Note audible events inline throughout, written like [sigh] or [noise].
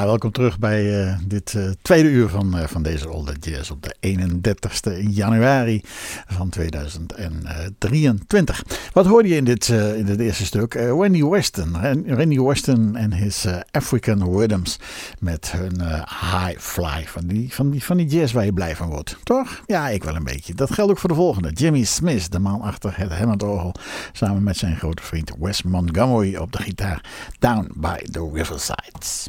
Welkom terug bij uh, dit uh, tweede uur van, uh, van deze Older Jazz op de 31ste januari van 2023. Wat hoorde je in dit, in dit eerste stuk? Wendy Weston. Wendy Weston en his African Rhythms met hun High Fly. Van die, van, die, van die jazz waar je blij van wordt. Toch? Ja, ik wel een beetje. Dat geldt ook voor de volgende. Jimmy Smith, de man achter het Hammond-orgel. Samen met zijn grote vriend Wes Montgomery op de gitaar. Down by the Riversides.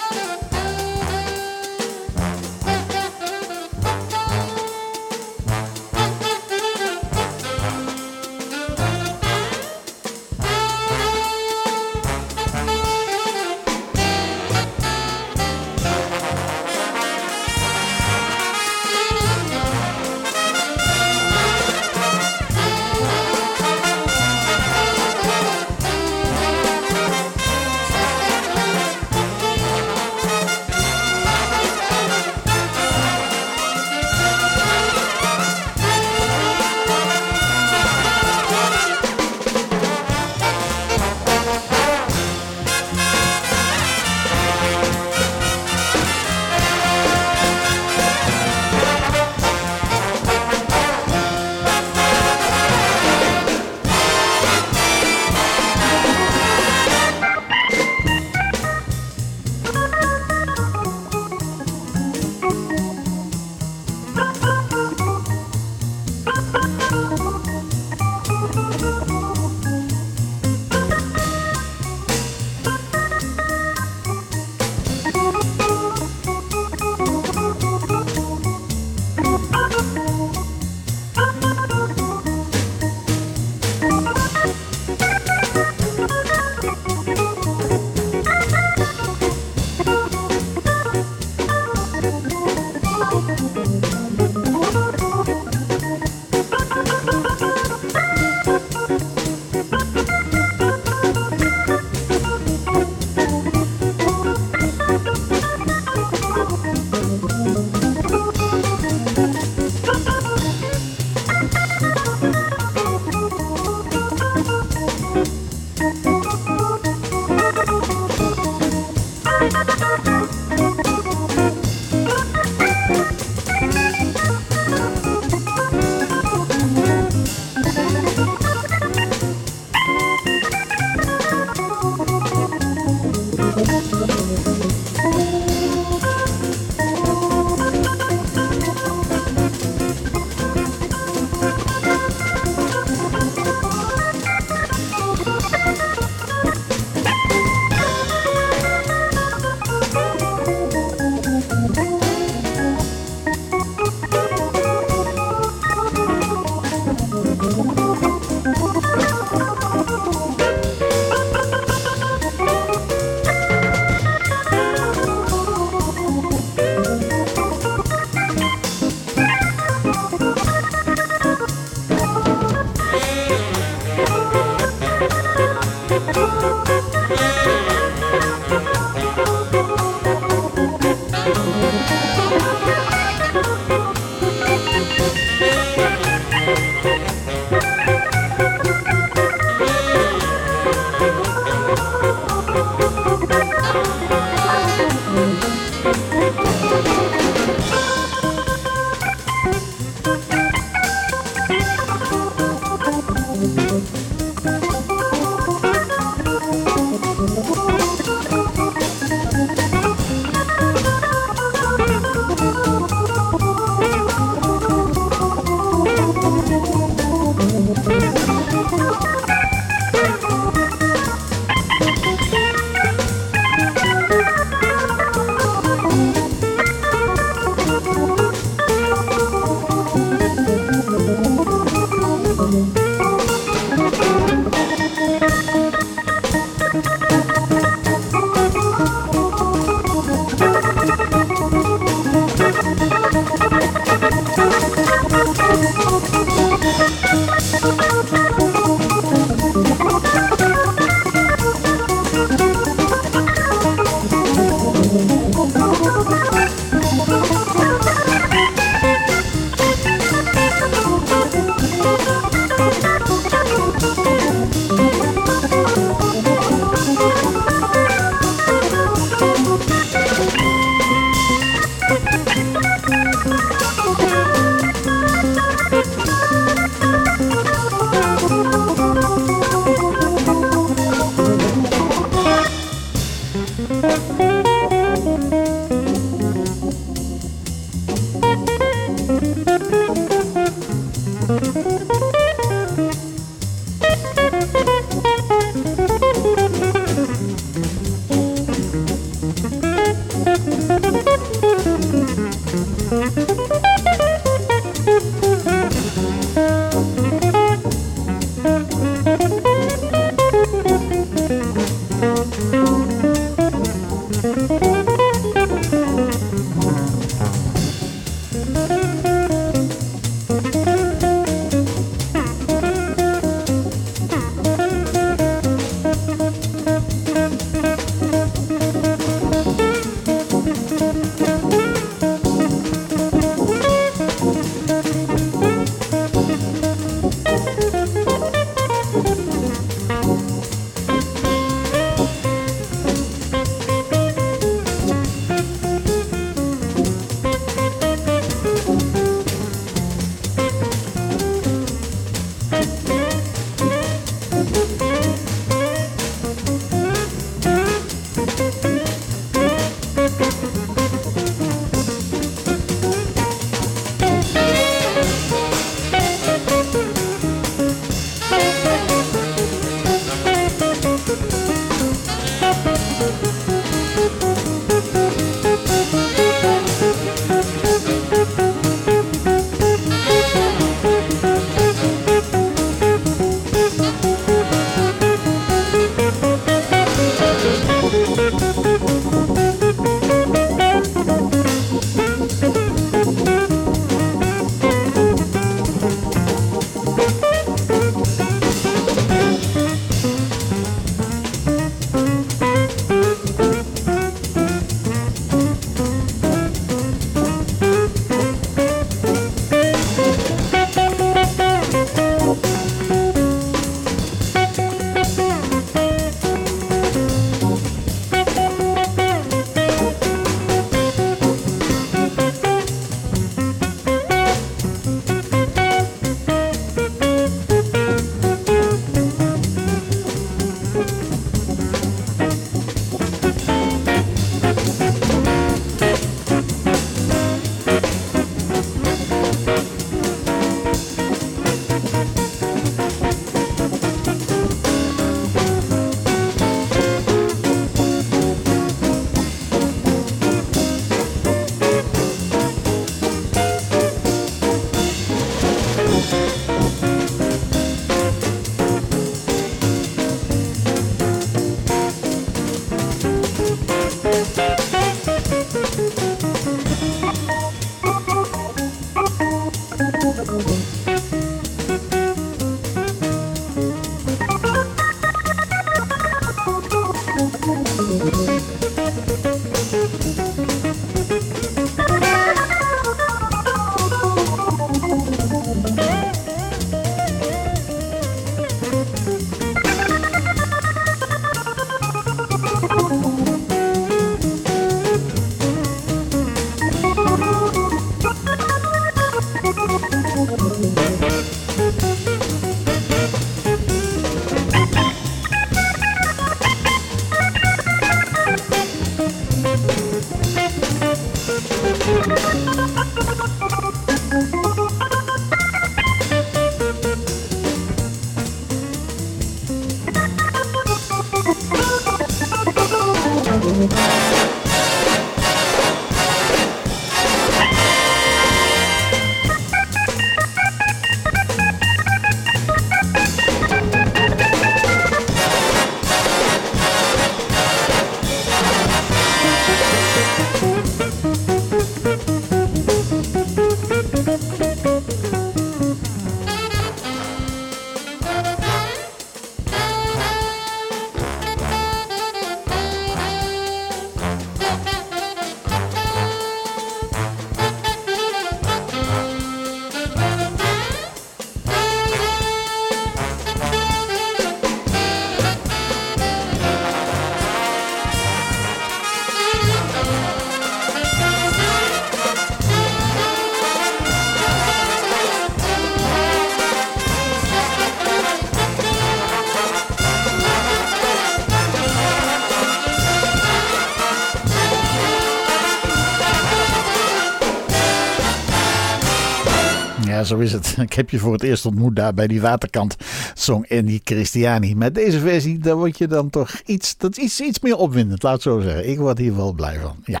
zo is het. [laughs] Ik heb je voor het eerst ontmoet daar bij die waterkant song die Christiani. Met deze versie, daar word je dan toch iets, dat iets, iets meer opwindend, laat het zo zeggen. Ik word hier wel blij van. Ja.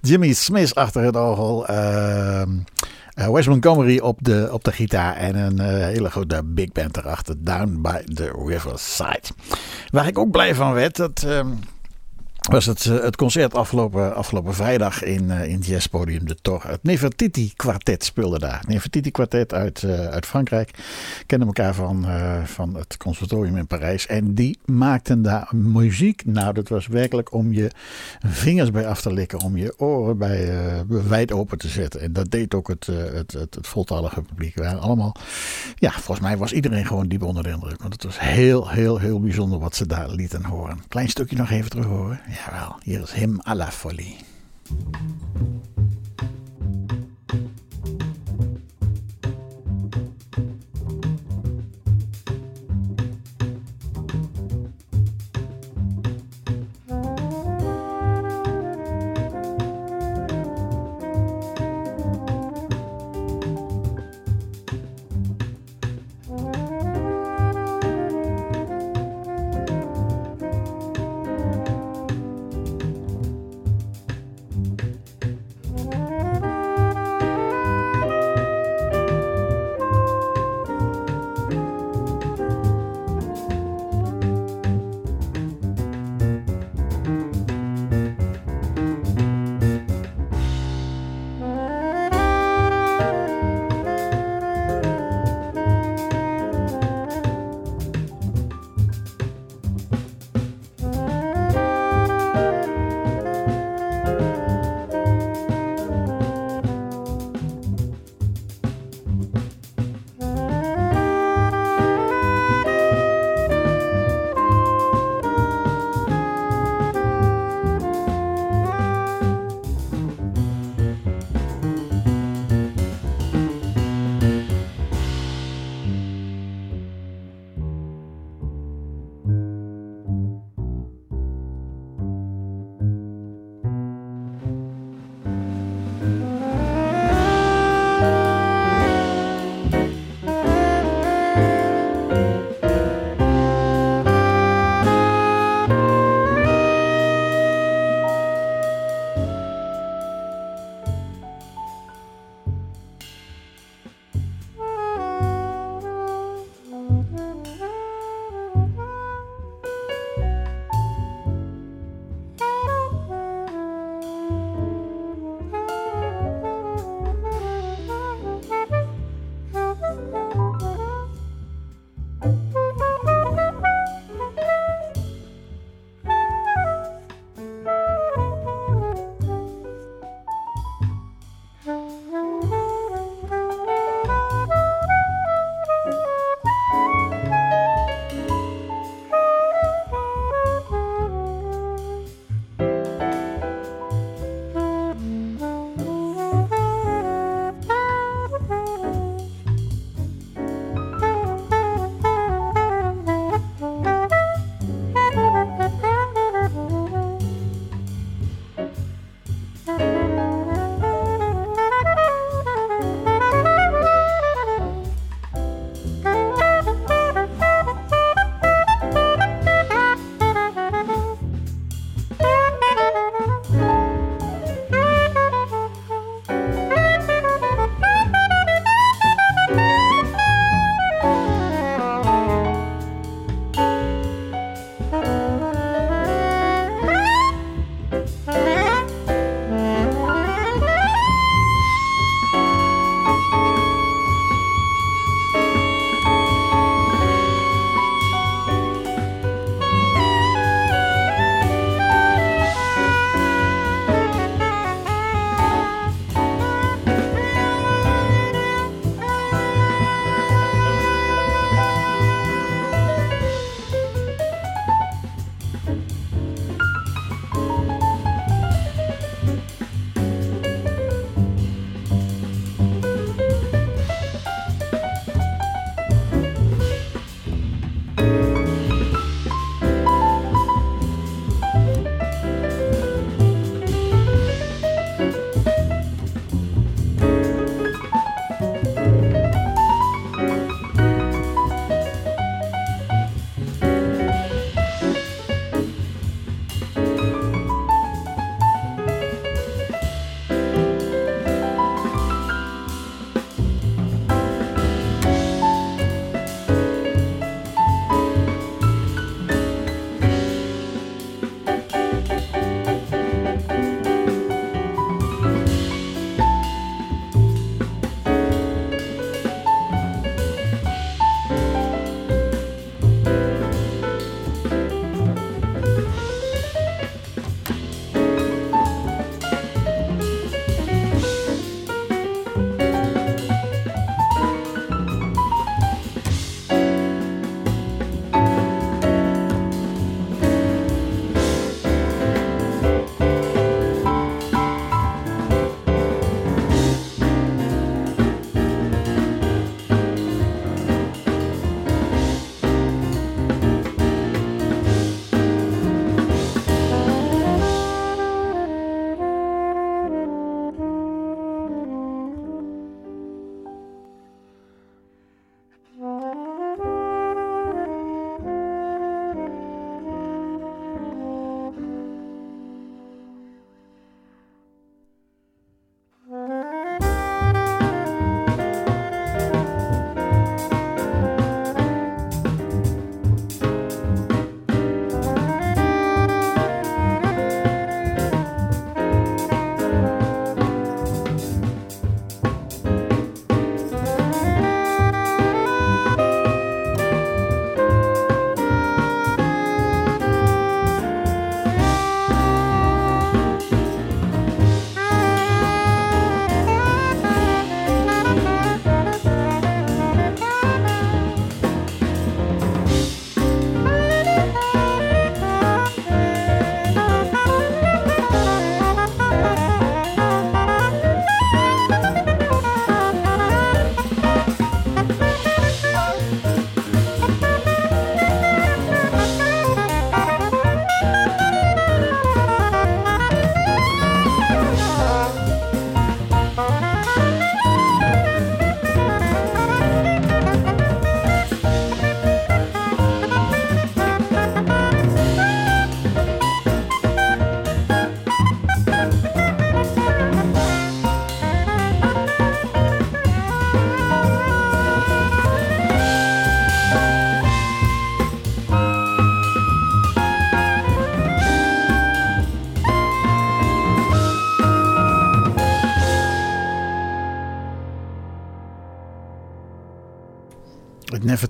Jimmy Smith achter het orgel. Uh, Wes Montgomery op de, op de gitaar en een uh, hele grote big band erachter. Down by the Riverside. Waar ik ook blij van werd, dat... Uh, was het, eh, het concert afgelopen, afgelopen vrijdag in, uh, in het jazzpodium de Tor. Het Nefertiti kwartet speelde daar. Nefertiti kwartet uit, uh, uit Frankrijk. Kennen elkaar van, van het conservatorium in Parijs. En die maakten daar muziek. Nou, dat was werkelijk om je vingers bij af te likken. Om je oren bij wijd open te zetten. En dat deed ook het, het, het, het voltallige publiek. We waren allemaal, ja, volgens mij was iedereen gewoon diep onder de indruk. Want het was heel, heel, heel bijzonder wat ze daar lieten horen. Klein stukje nog even terug horen. Jawel, hier is Him à la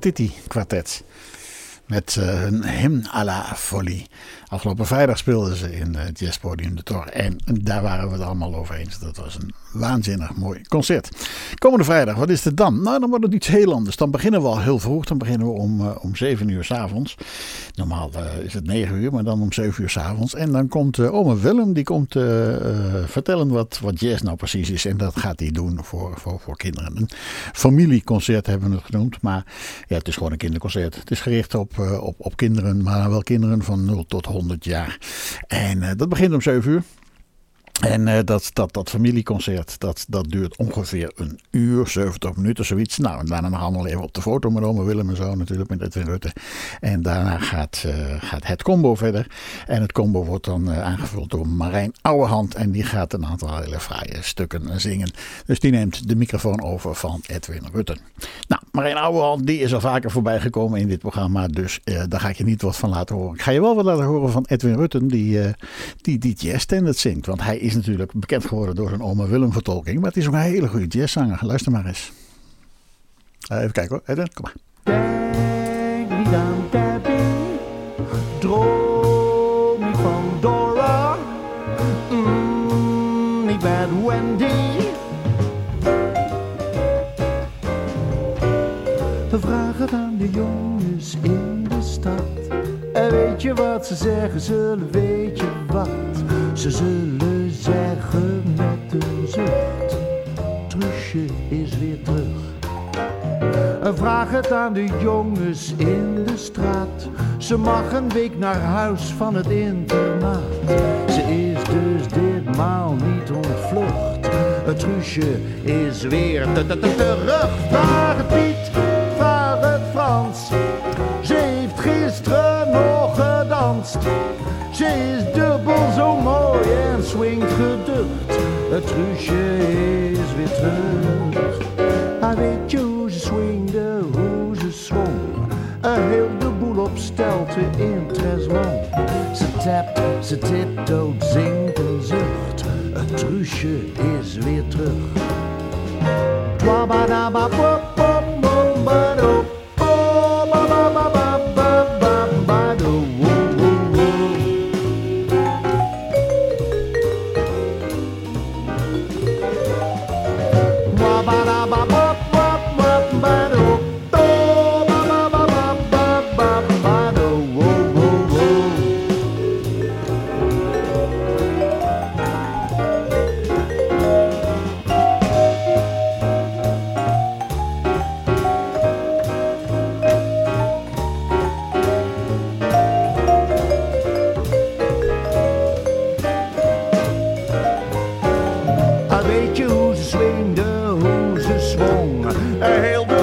Nefertiti kwartet. Met uh, hun hymn à la folie. Afgelopen vrijdag speelden ze in het jazzpodium de Tor. En daar waren we het allemaal over eens. Dat was een waanzinnig mooi concert. Komende vrijdag, wat is het dan? Nou, dan wordt het iets heel anders. Dan beginnen we al heel vroeg. Dan beginnen we om, uh, om 7 uur s'avonds. Normaal uh, is het 9 uur, maar dan om 7 uur s'avonds. En dan komt uh, ome Willem, die komt vertellen wat, wat jazz nou precies is. En dat gaat hij doen voor, voor, voor kinderen. Een familieconcert hebben we het genoemd. Maar ja, het is gewoon een kinderconcert. Het is gericht op, op, op kinderen, maar wel kinderen van 0 tot 100 jaar. En dat begint om 7 uur. En uh, dat, dat, dat familieconcert, dat, dat duurt ongeveer een uur, 70 minuten, zoiets. Nou, en daarna nog allemaal even op de foto met oma Willem en zo natuurlijk, met Edwin Rutte. En daarna gaat, uh, gaat het combo verder. En het combo wordt dan uh, aangevuld door Marijn Ouwehand. En die gaat een aantal hele fraaie stukken zingen. Dus die neemt de microfoon over van Edwin Rutte. Nou, Marijn Ouwehand, die is al vaker voorbij gekomen in dit programma. Dus daar ga ik je niet wat van laten horen. Ik ga je wel wat laten horen van Edwin Rutte, die, die, die jazz zingt. Want hij is natuurlijk bekend geworden door zijn oma Willem vertolking. Maar het is ook een hele goede jazzzanger. Luister maar eens. Uh, even kijken hoor. Edwin, kom maar. Denk niet aan Debbie. Droom niet van Dora. Mm, niet met Wendy. We vragen het aan de jongens in de stad. En weet je wat ze zeggen? Zullen weet je wat? Ze zullen zeggen met een zucht: Trusje is weer terug. Vraag het aan de jongens in de straat. Ze mag een week naar huis van het internaat. Ze is dus ditmaal niet ontvlucht. Het Trusje is weer terug. Vraag het Piet, vraag het Frans. Ze heeft gisteren nog gedanst. Ze is dubbel zo mooi swingt geducht. Het truusje is weer terug. Hij weet je hoe ze swingde, hoe ze zwong. Een heel de boel op stelte in Treslong. Ze tapt, ze tiptoot, zingt en zucht. Het truusje is weer terug. purple hail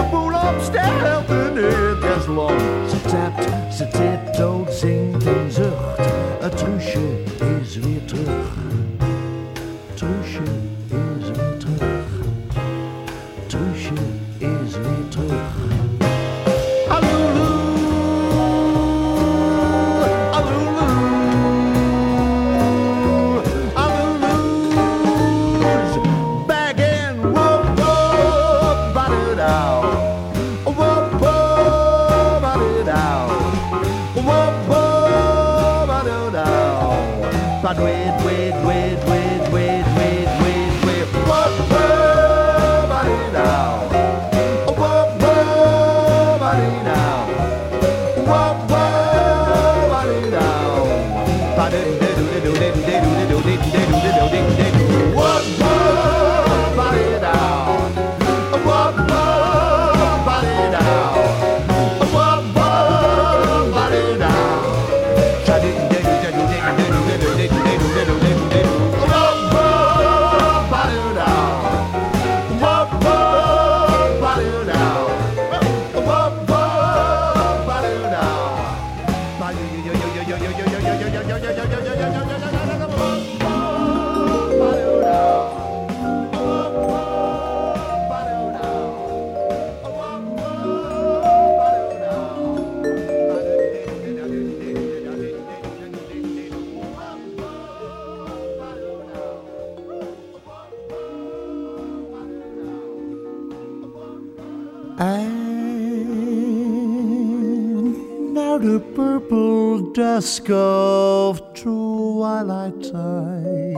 of twilight time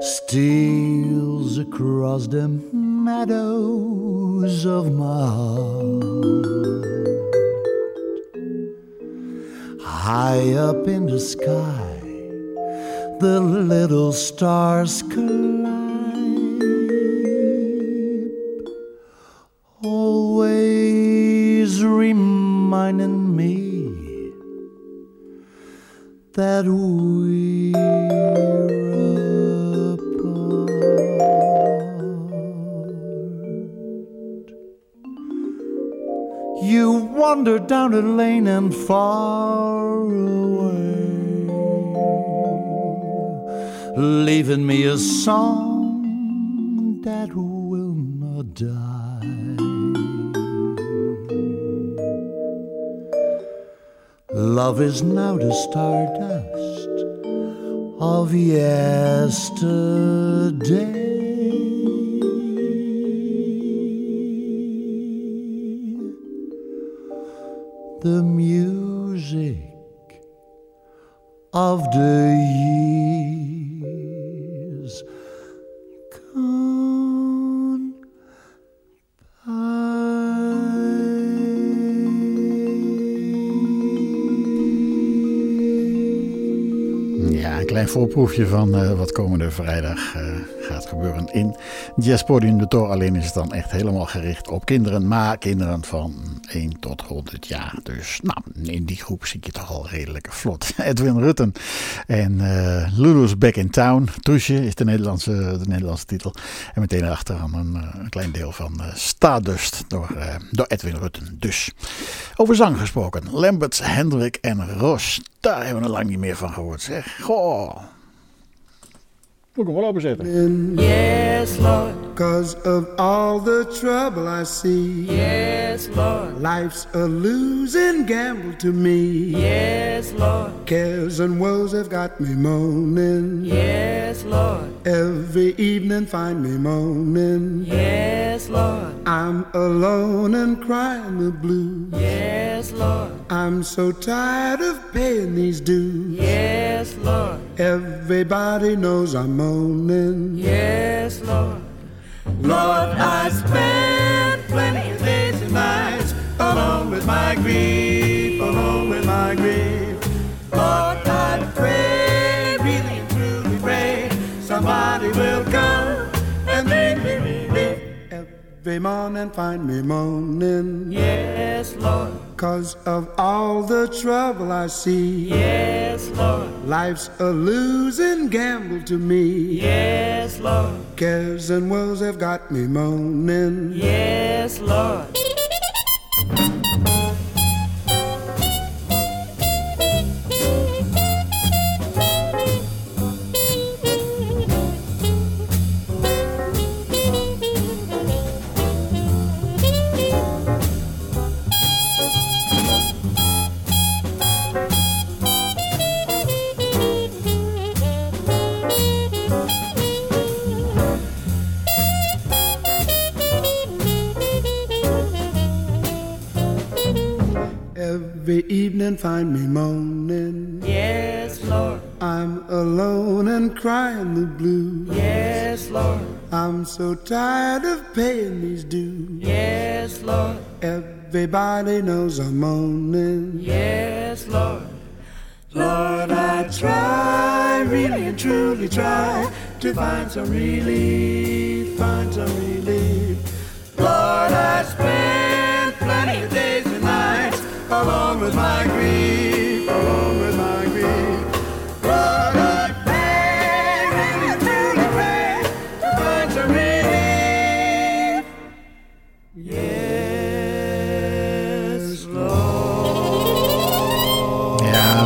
steals across the meadows of my heart. High up in the sky, the little stars climb, always reminding that we're apart. You wander down a lane and far away, leaving me a song that Love is now the stardust of yesterday. The music of the years klein voorproefje van eh, wat komende vrijdag eh, gaat gebeuren in Jazzpodium de Tor. Alleen is het dan echt helemaal gericht op kinderen, maar kinderen van 1 tot 100 jaar. Dus nou, in die groep zie je toch al redelijk vlot. [laughs] Edwin Rutten en eh, Lulu's Back in Town. Toesje is de Nederlandse, de Nederlandse titel. En meteen achteraan een, eh, een klein deel van eh, Stardust door, door Edwin Rutten. Dus over zang gesproken. Lamberts, Hendrik en Ros. Daar hebben we er lang niet meer van gehoord. Zeg, goh. Moet ik hem wel openzetten. Yes. Cause of all the trouble I see, Yes, Lord. life's a losing gamble to me. Yes, Lord. Cares and woes have got me moaning. Yes, Lord. Every evening find me moaning. Yes, Lord. I'm alone and crying the blues. Yes, Lord. I'm so tired of paying these dues. Yes, Lord. Everybody knows I'm moaning. Yes, Lord. Lord, I spend plenty of days and nights alone with my grief, alone with my grief. Lord, I pray, really and truly pray, somebody will come and make me relief. Every morning find me moaning. Yes, Lord. Cause of all the trouble I see. Yes, Lord. Life's a losing gamble to me. Yes, Lord. Cares and woes have got me moaning. Yes, Lord. Every evening find me moaning. Yes, Lord. I'm alone and crying the blues. Yes, Lord. I'm so tired of paying these dues. Yes, Lord. Everybody knows I'm moaning. Yes, Lord. Lord, I try, really and truly try to find some relief, find some relief. Lord, I spend alone with my grief,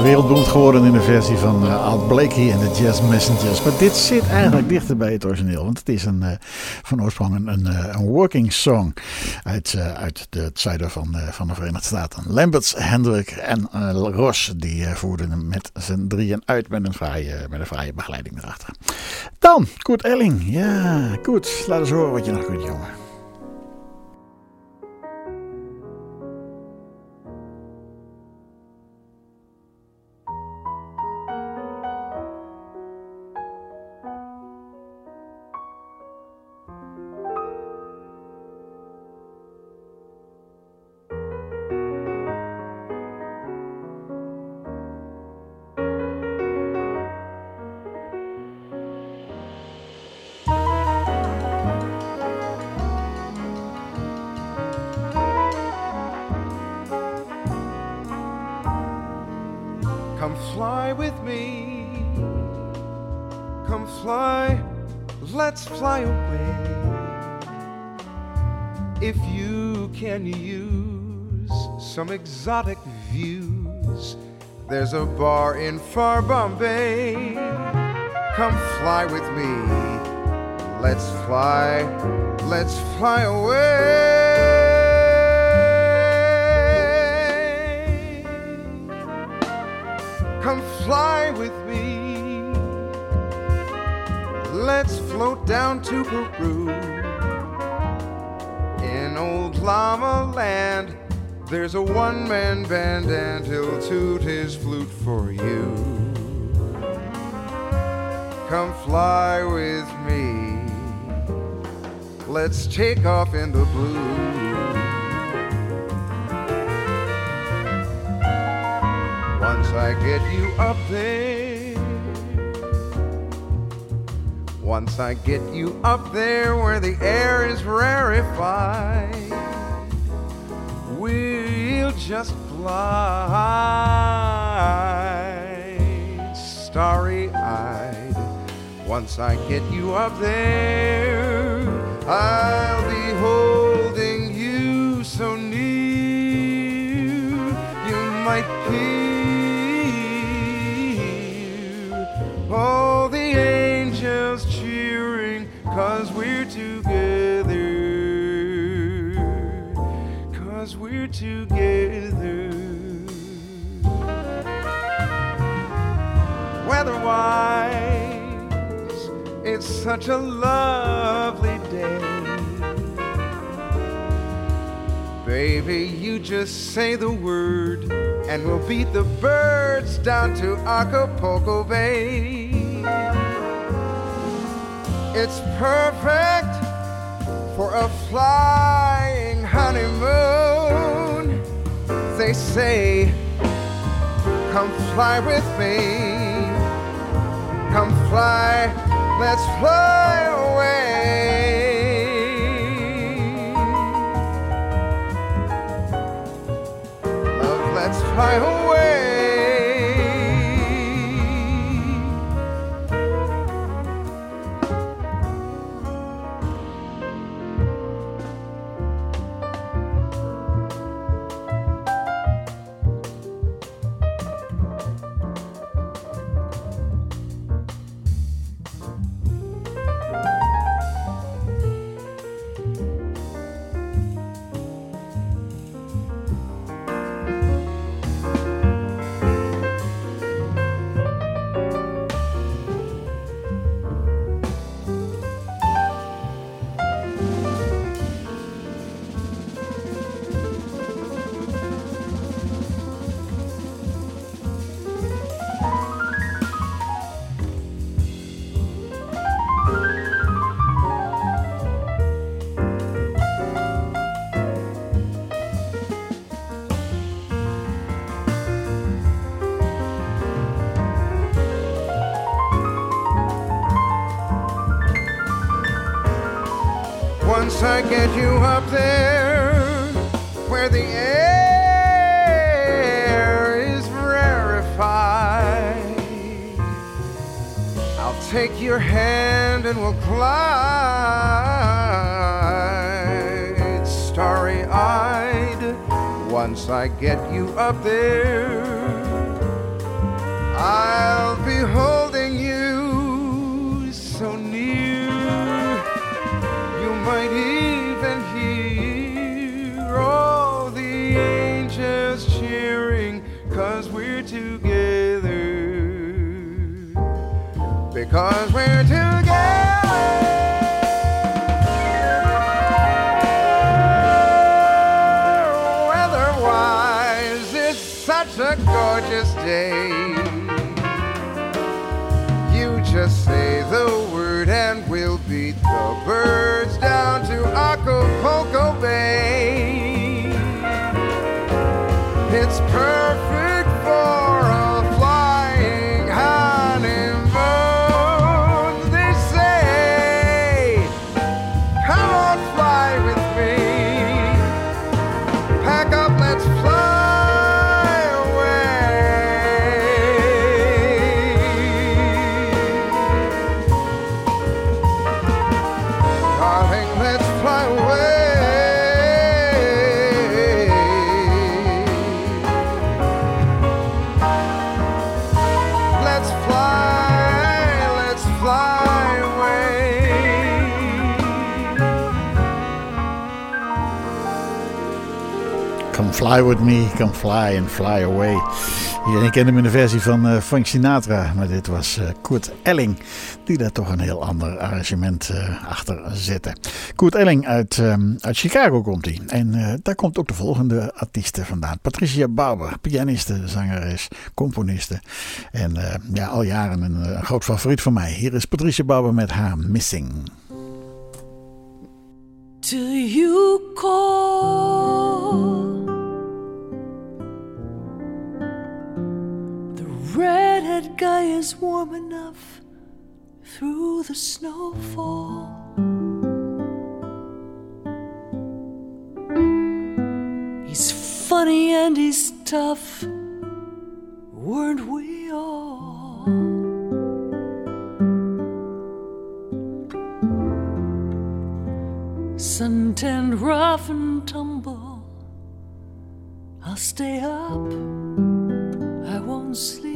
wereldberoemd geworden in de versie van uh, Art Blakey en de Jazz Messengers. Maar dit zit eigenlijk dichter bij het origineel. Want het is een, uh, van oorsprong een, een, een working song uit, uit de, het zuiden van, van de Verenigde Staten. Lamberts, Hendrik en Ross die voerden hem met z'n drieën uit met een, fraaie, met een fraaie begeleiding erachter. Dan, Koert Elling. Ja, Koert, laat eens horen wat je nog kunt, jongen. Fly, let's fly away. If you can use some exotic views, there's a bar in far Bombay. Come fly with me. Let's fly, let's fly away. Come fly with me. Let's float down to Peru. In old Llama Land, there's a one man band, and he'll toot his flute for you. Come fly with me. Let's take off in the blue. Once I get you up there, once I get you up there where the air is rarefied, we'll just glide starry eyed. Once I get you up there, I'll be holding you so near you might hear weather-wise it's such a lovely day Baby, you just say the word, and we'll beat the birds down to Acapulco Bay. It's perfect for a flying honeymoon. They say, Come fly with me. Fly, let's fly away. Love, let's fly away. Take your hand and we'll glide starry eyed. Once I get you up there, I'll be holding Because we're together. Weather-wise, it's such a gorgeous day. You just say the word and we'll beat the birds down to Acapulco Bay. It's perfect Fly With Me, Come Fly and Fly Away. Iedereen kende hem in de versie van uh, Frank Sinatra, maar dit was uh, Kurt Elling die daar toch een heel ander arrangement uh, achter zette. Kurt Elling uit, um, uit Chicago komt hij en daar komt ook de volgende artiesten vandaan. Patricia Bauer, pianiste, zangeres, componiste en ja, al jaren een, groot favoriet van mij. Hier is Patricia Bauer met haar Missing. Till you call redhead guy is warm enough through the snowfall. He's funny and he's tough, weren't we all? Suntanned rough and tumble, I'll stay up, I won't sleep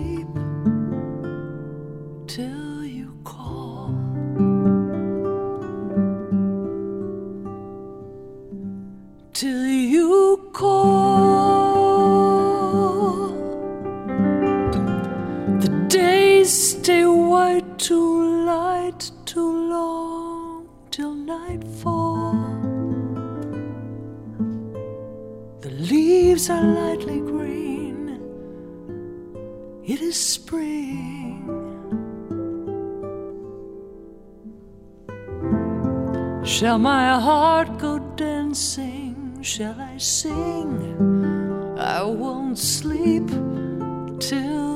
The days stay white too light, too long till nightfall. The leaves are lightly green. It is spring. Shall my heart go dancing? Shall I sing? I won't sleep till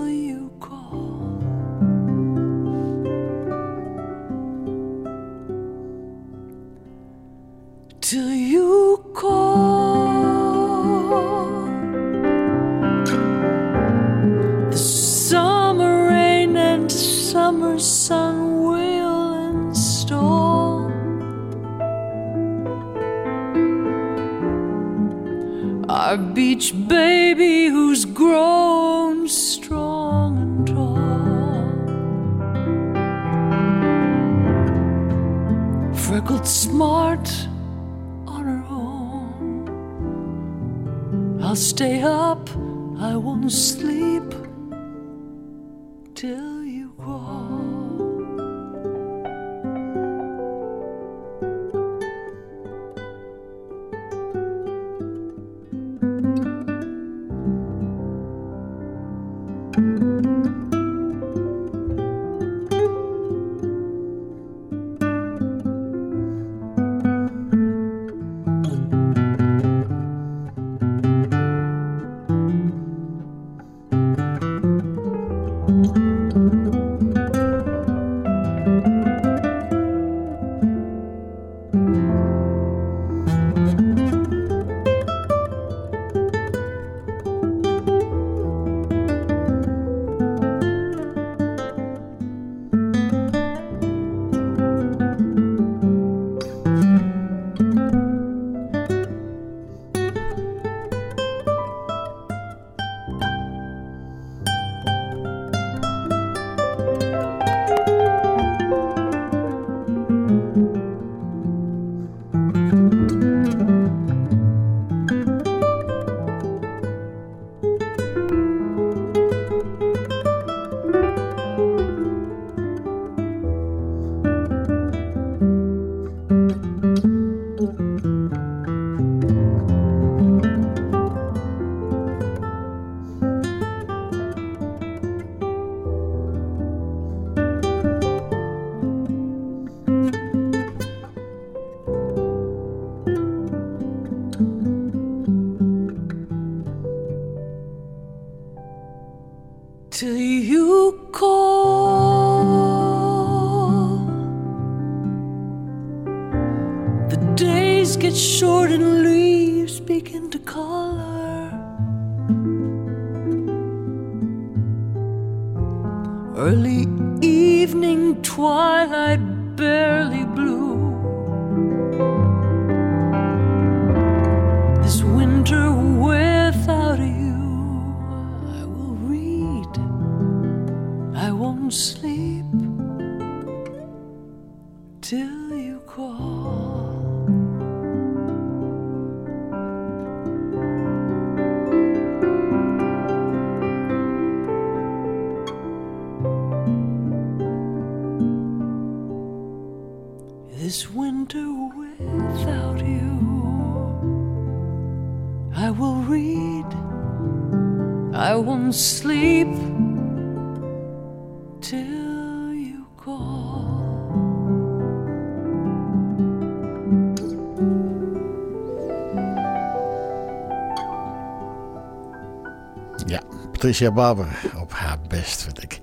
Patricia Barber op haar best, vind ik.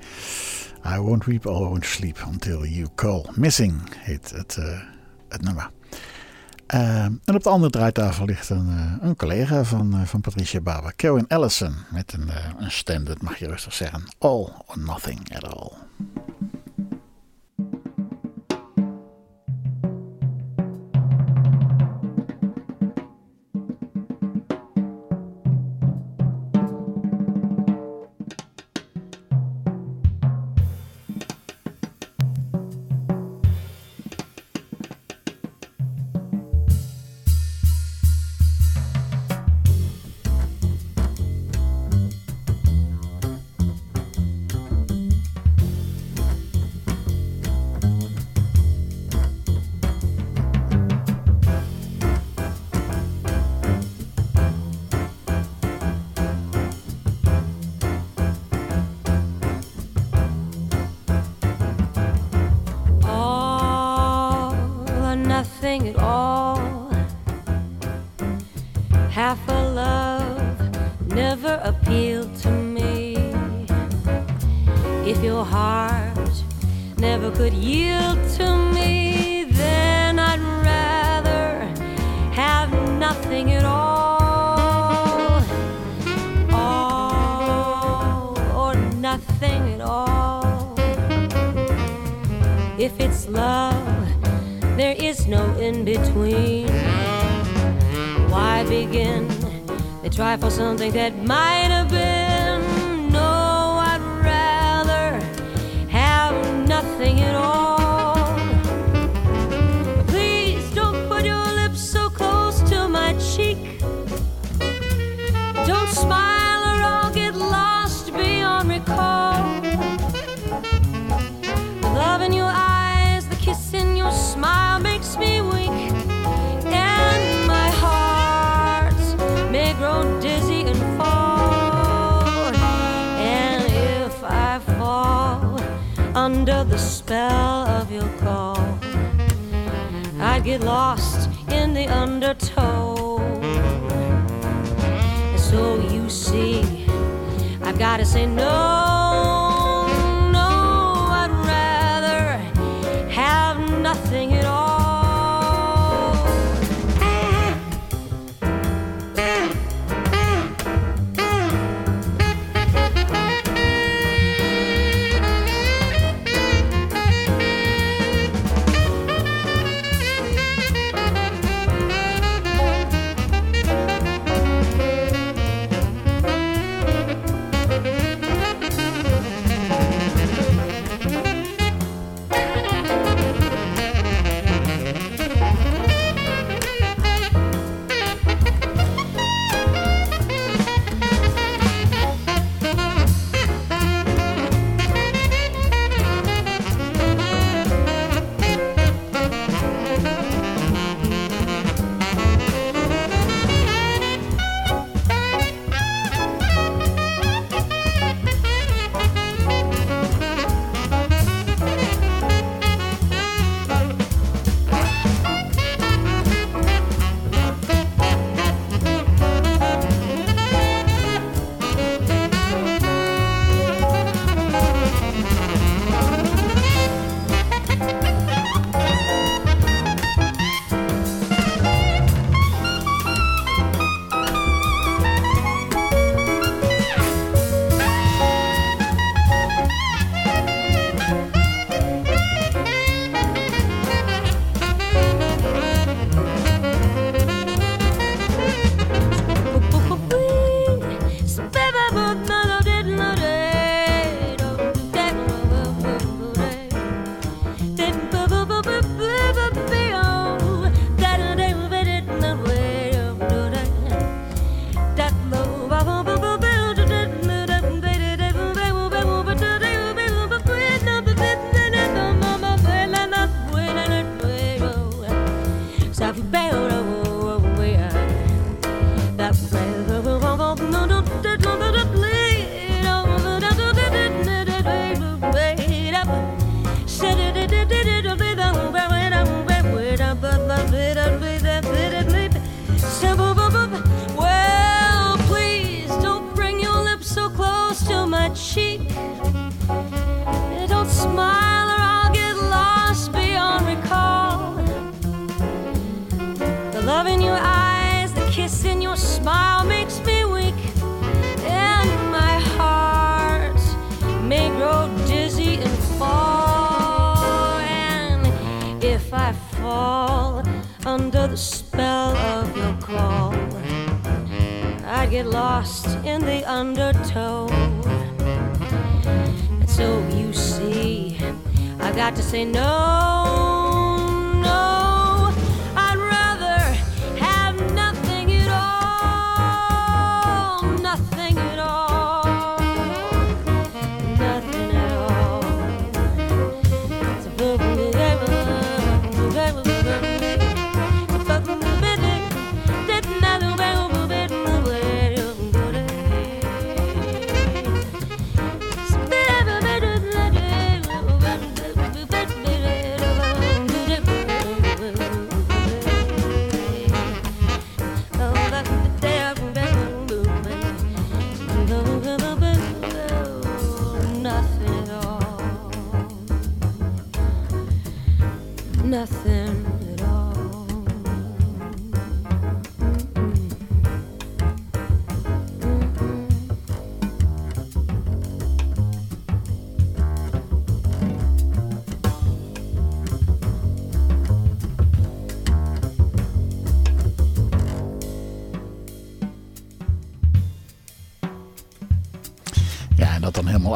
I won't weep, I won't sleep until you call. Missing heet het, uh, het nummer. Uh, en op de andere draaitafel ligt een, uh, een collega van, van Patricia Barber, Karen Allison, met een, een stem, dat mag je rustig zeggen. All or nothing at all the spell of your call, I'd get lost in the undertow. So you see, I've gotta say no, no,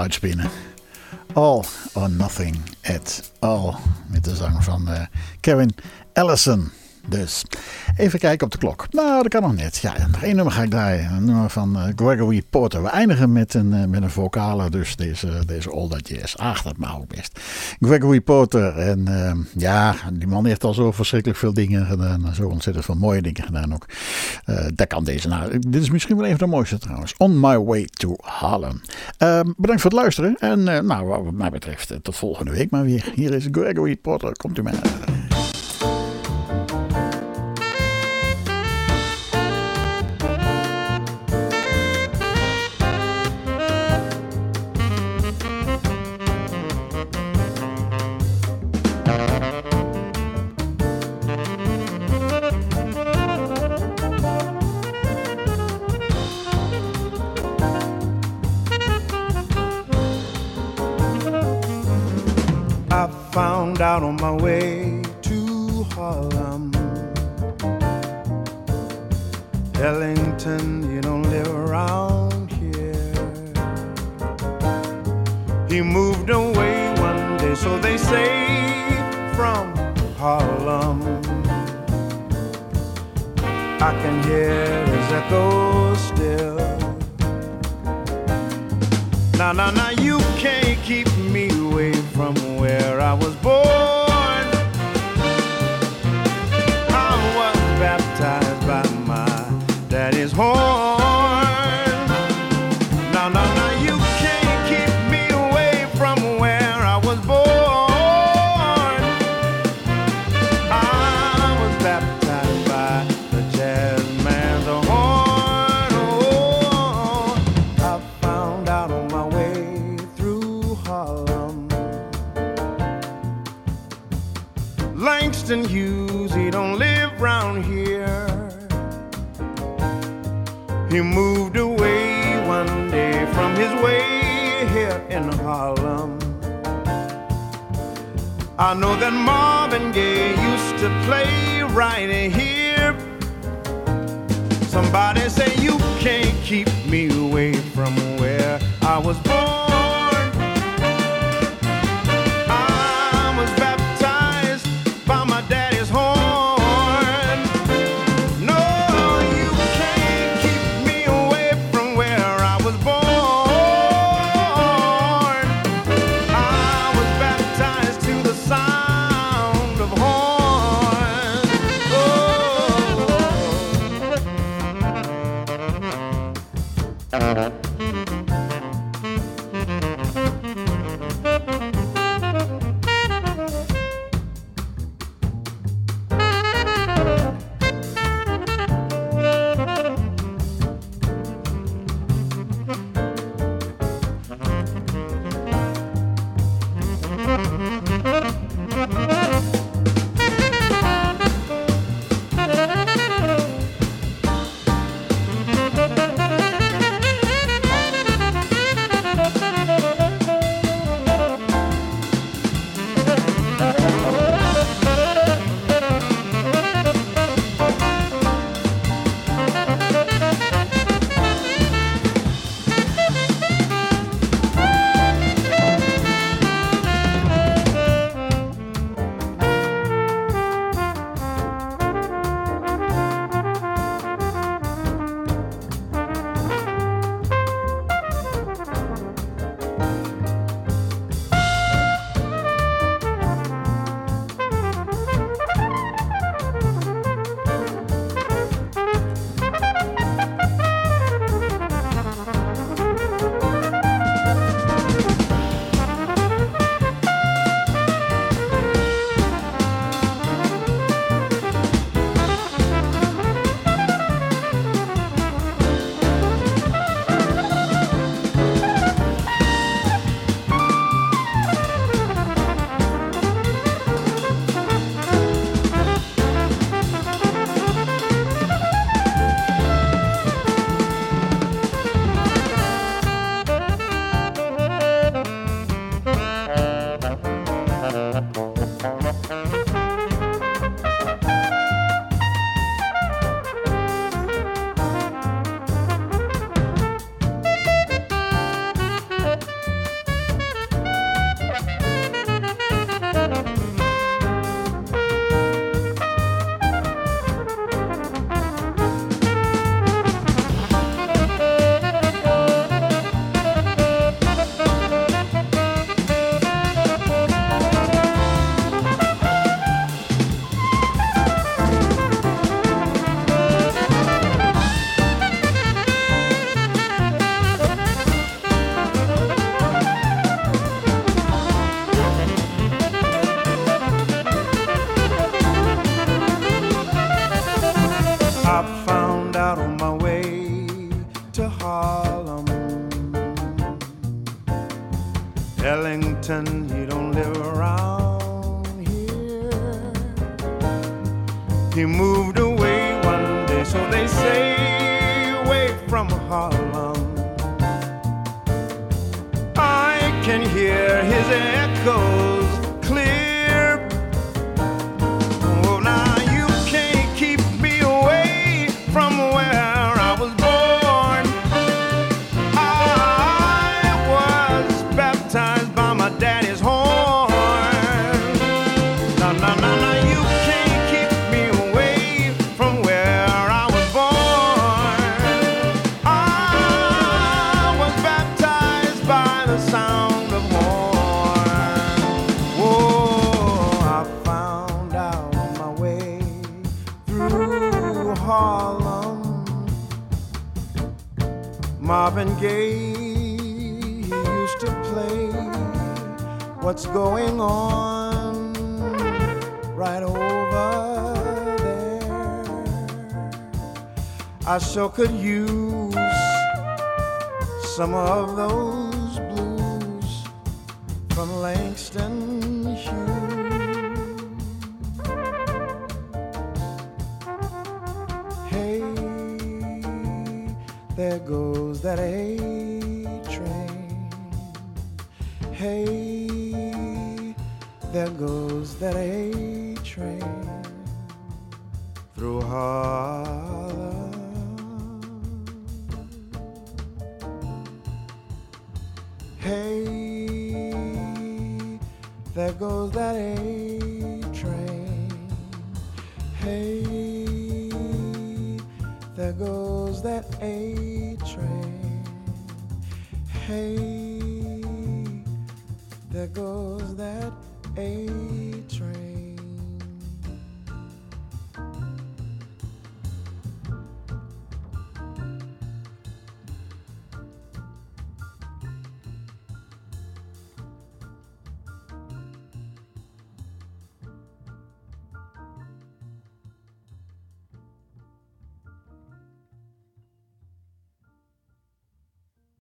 uitspinnen. All or Nothing at All. Met de zang van eh, Kevin Ellison dus. Even kijken op de klok. Nou, dat kan nog net. Ja, nog één nummer ga ik draaien. Een nummer van eh, Gregory Porter. We eindigen met een, eh, met een vocale, dus deze, deze All That Jazz. Ach, dat mag ook best. Gregory Porter. En ehm, ja, die man heeft al zo verschrikkelijk veel dingen gedaan. Zo ontzettend veel mooie dingen gedaan ook. Eh, dat kan deze nou. Dit is misschien wel even de mooiste trouwens. On My Way to Harlem. Ehm, bedankt voor het luisteren. En nou, wat mij betreft, tot volgende week maar weer. Hier is Gregory Porter. Komt u maar. He used to play what's going on right over there. I sure could use some of those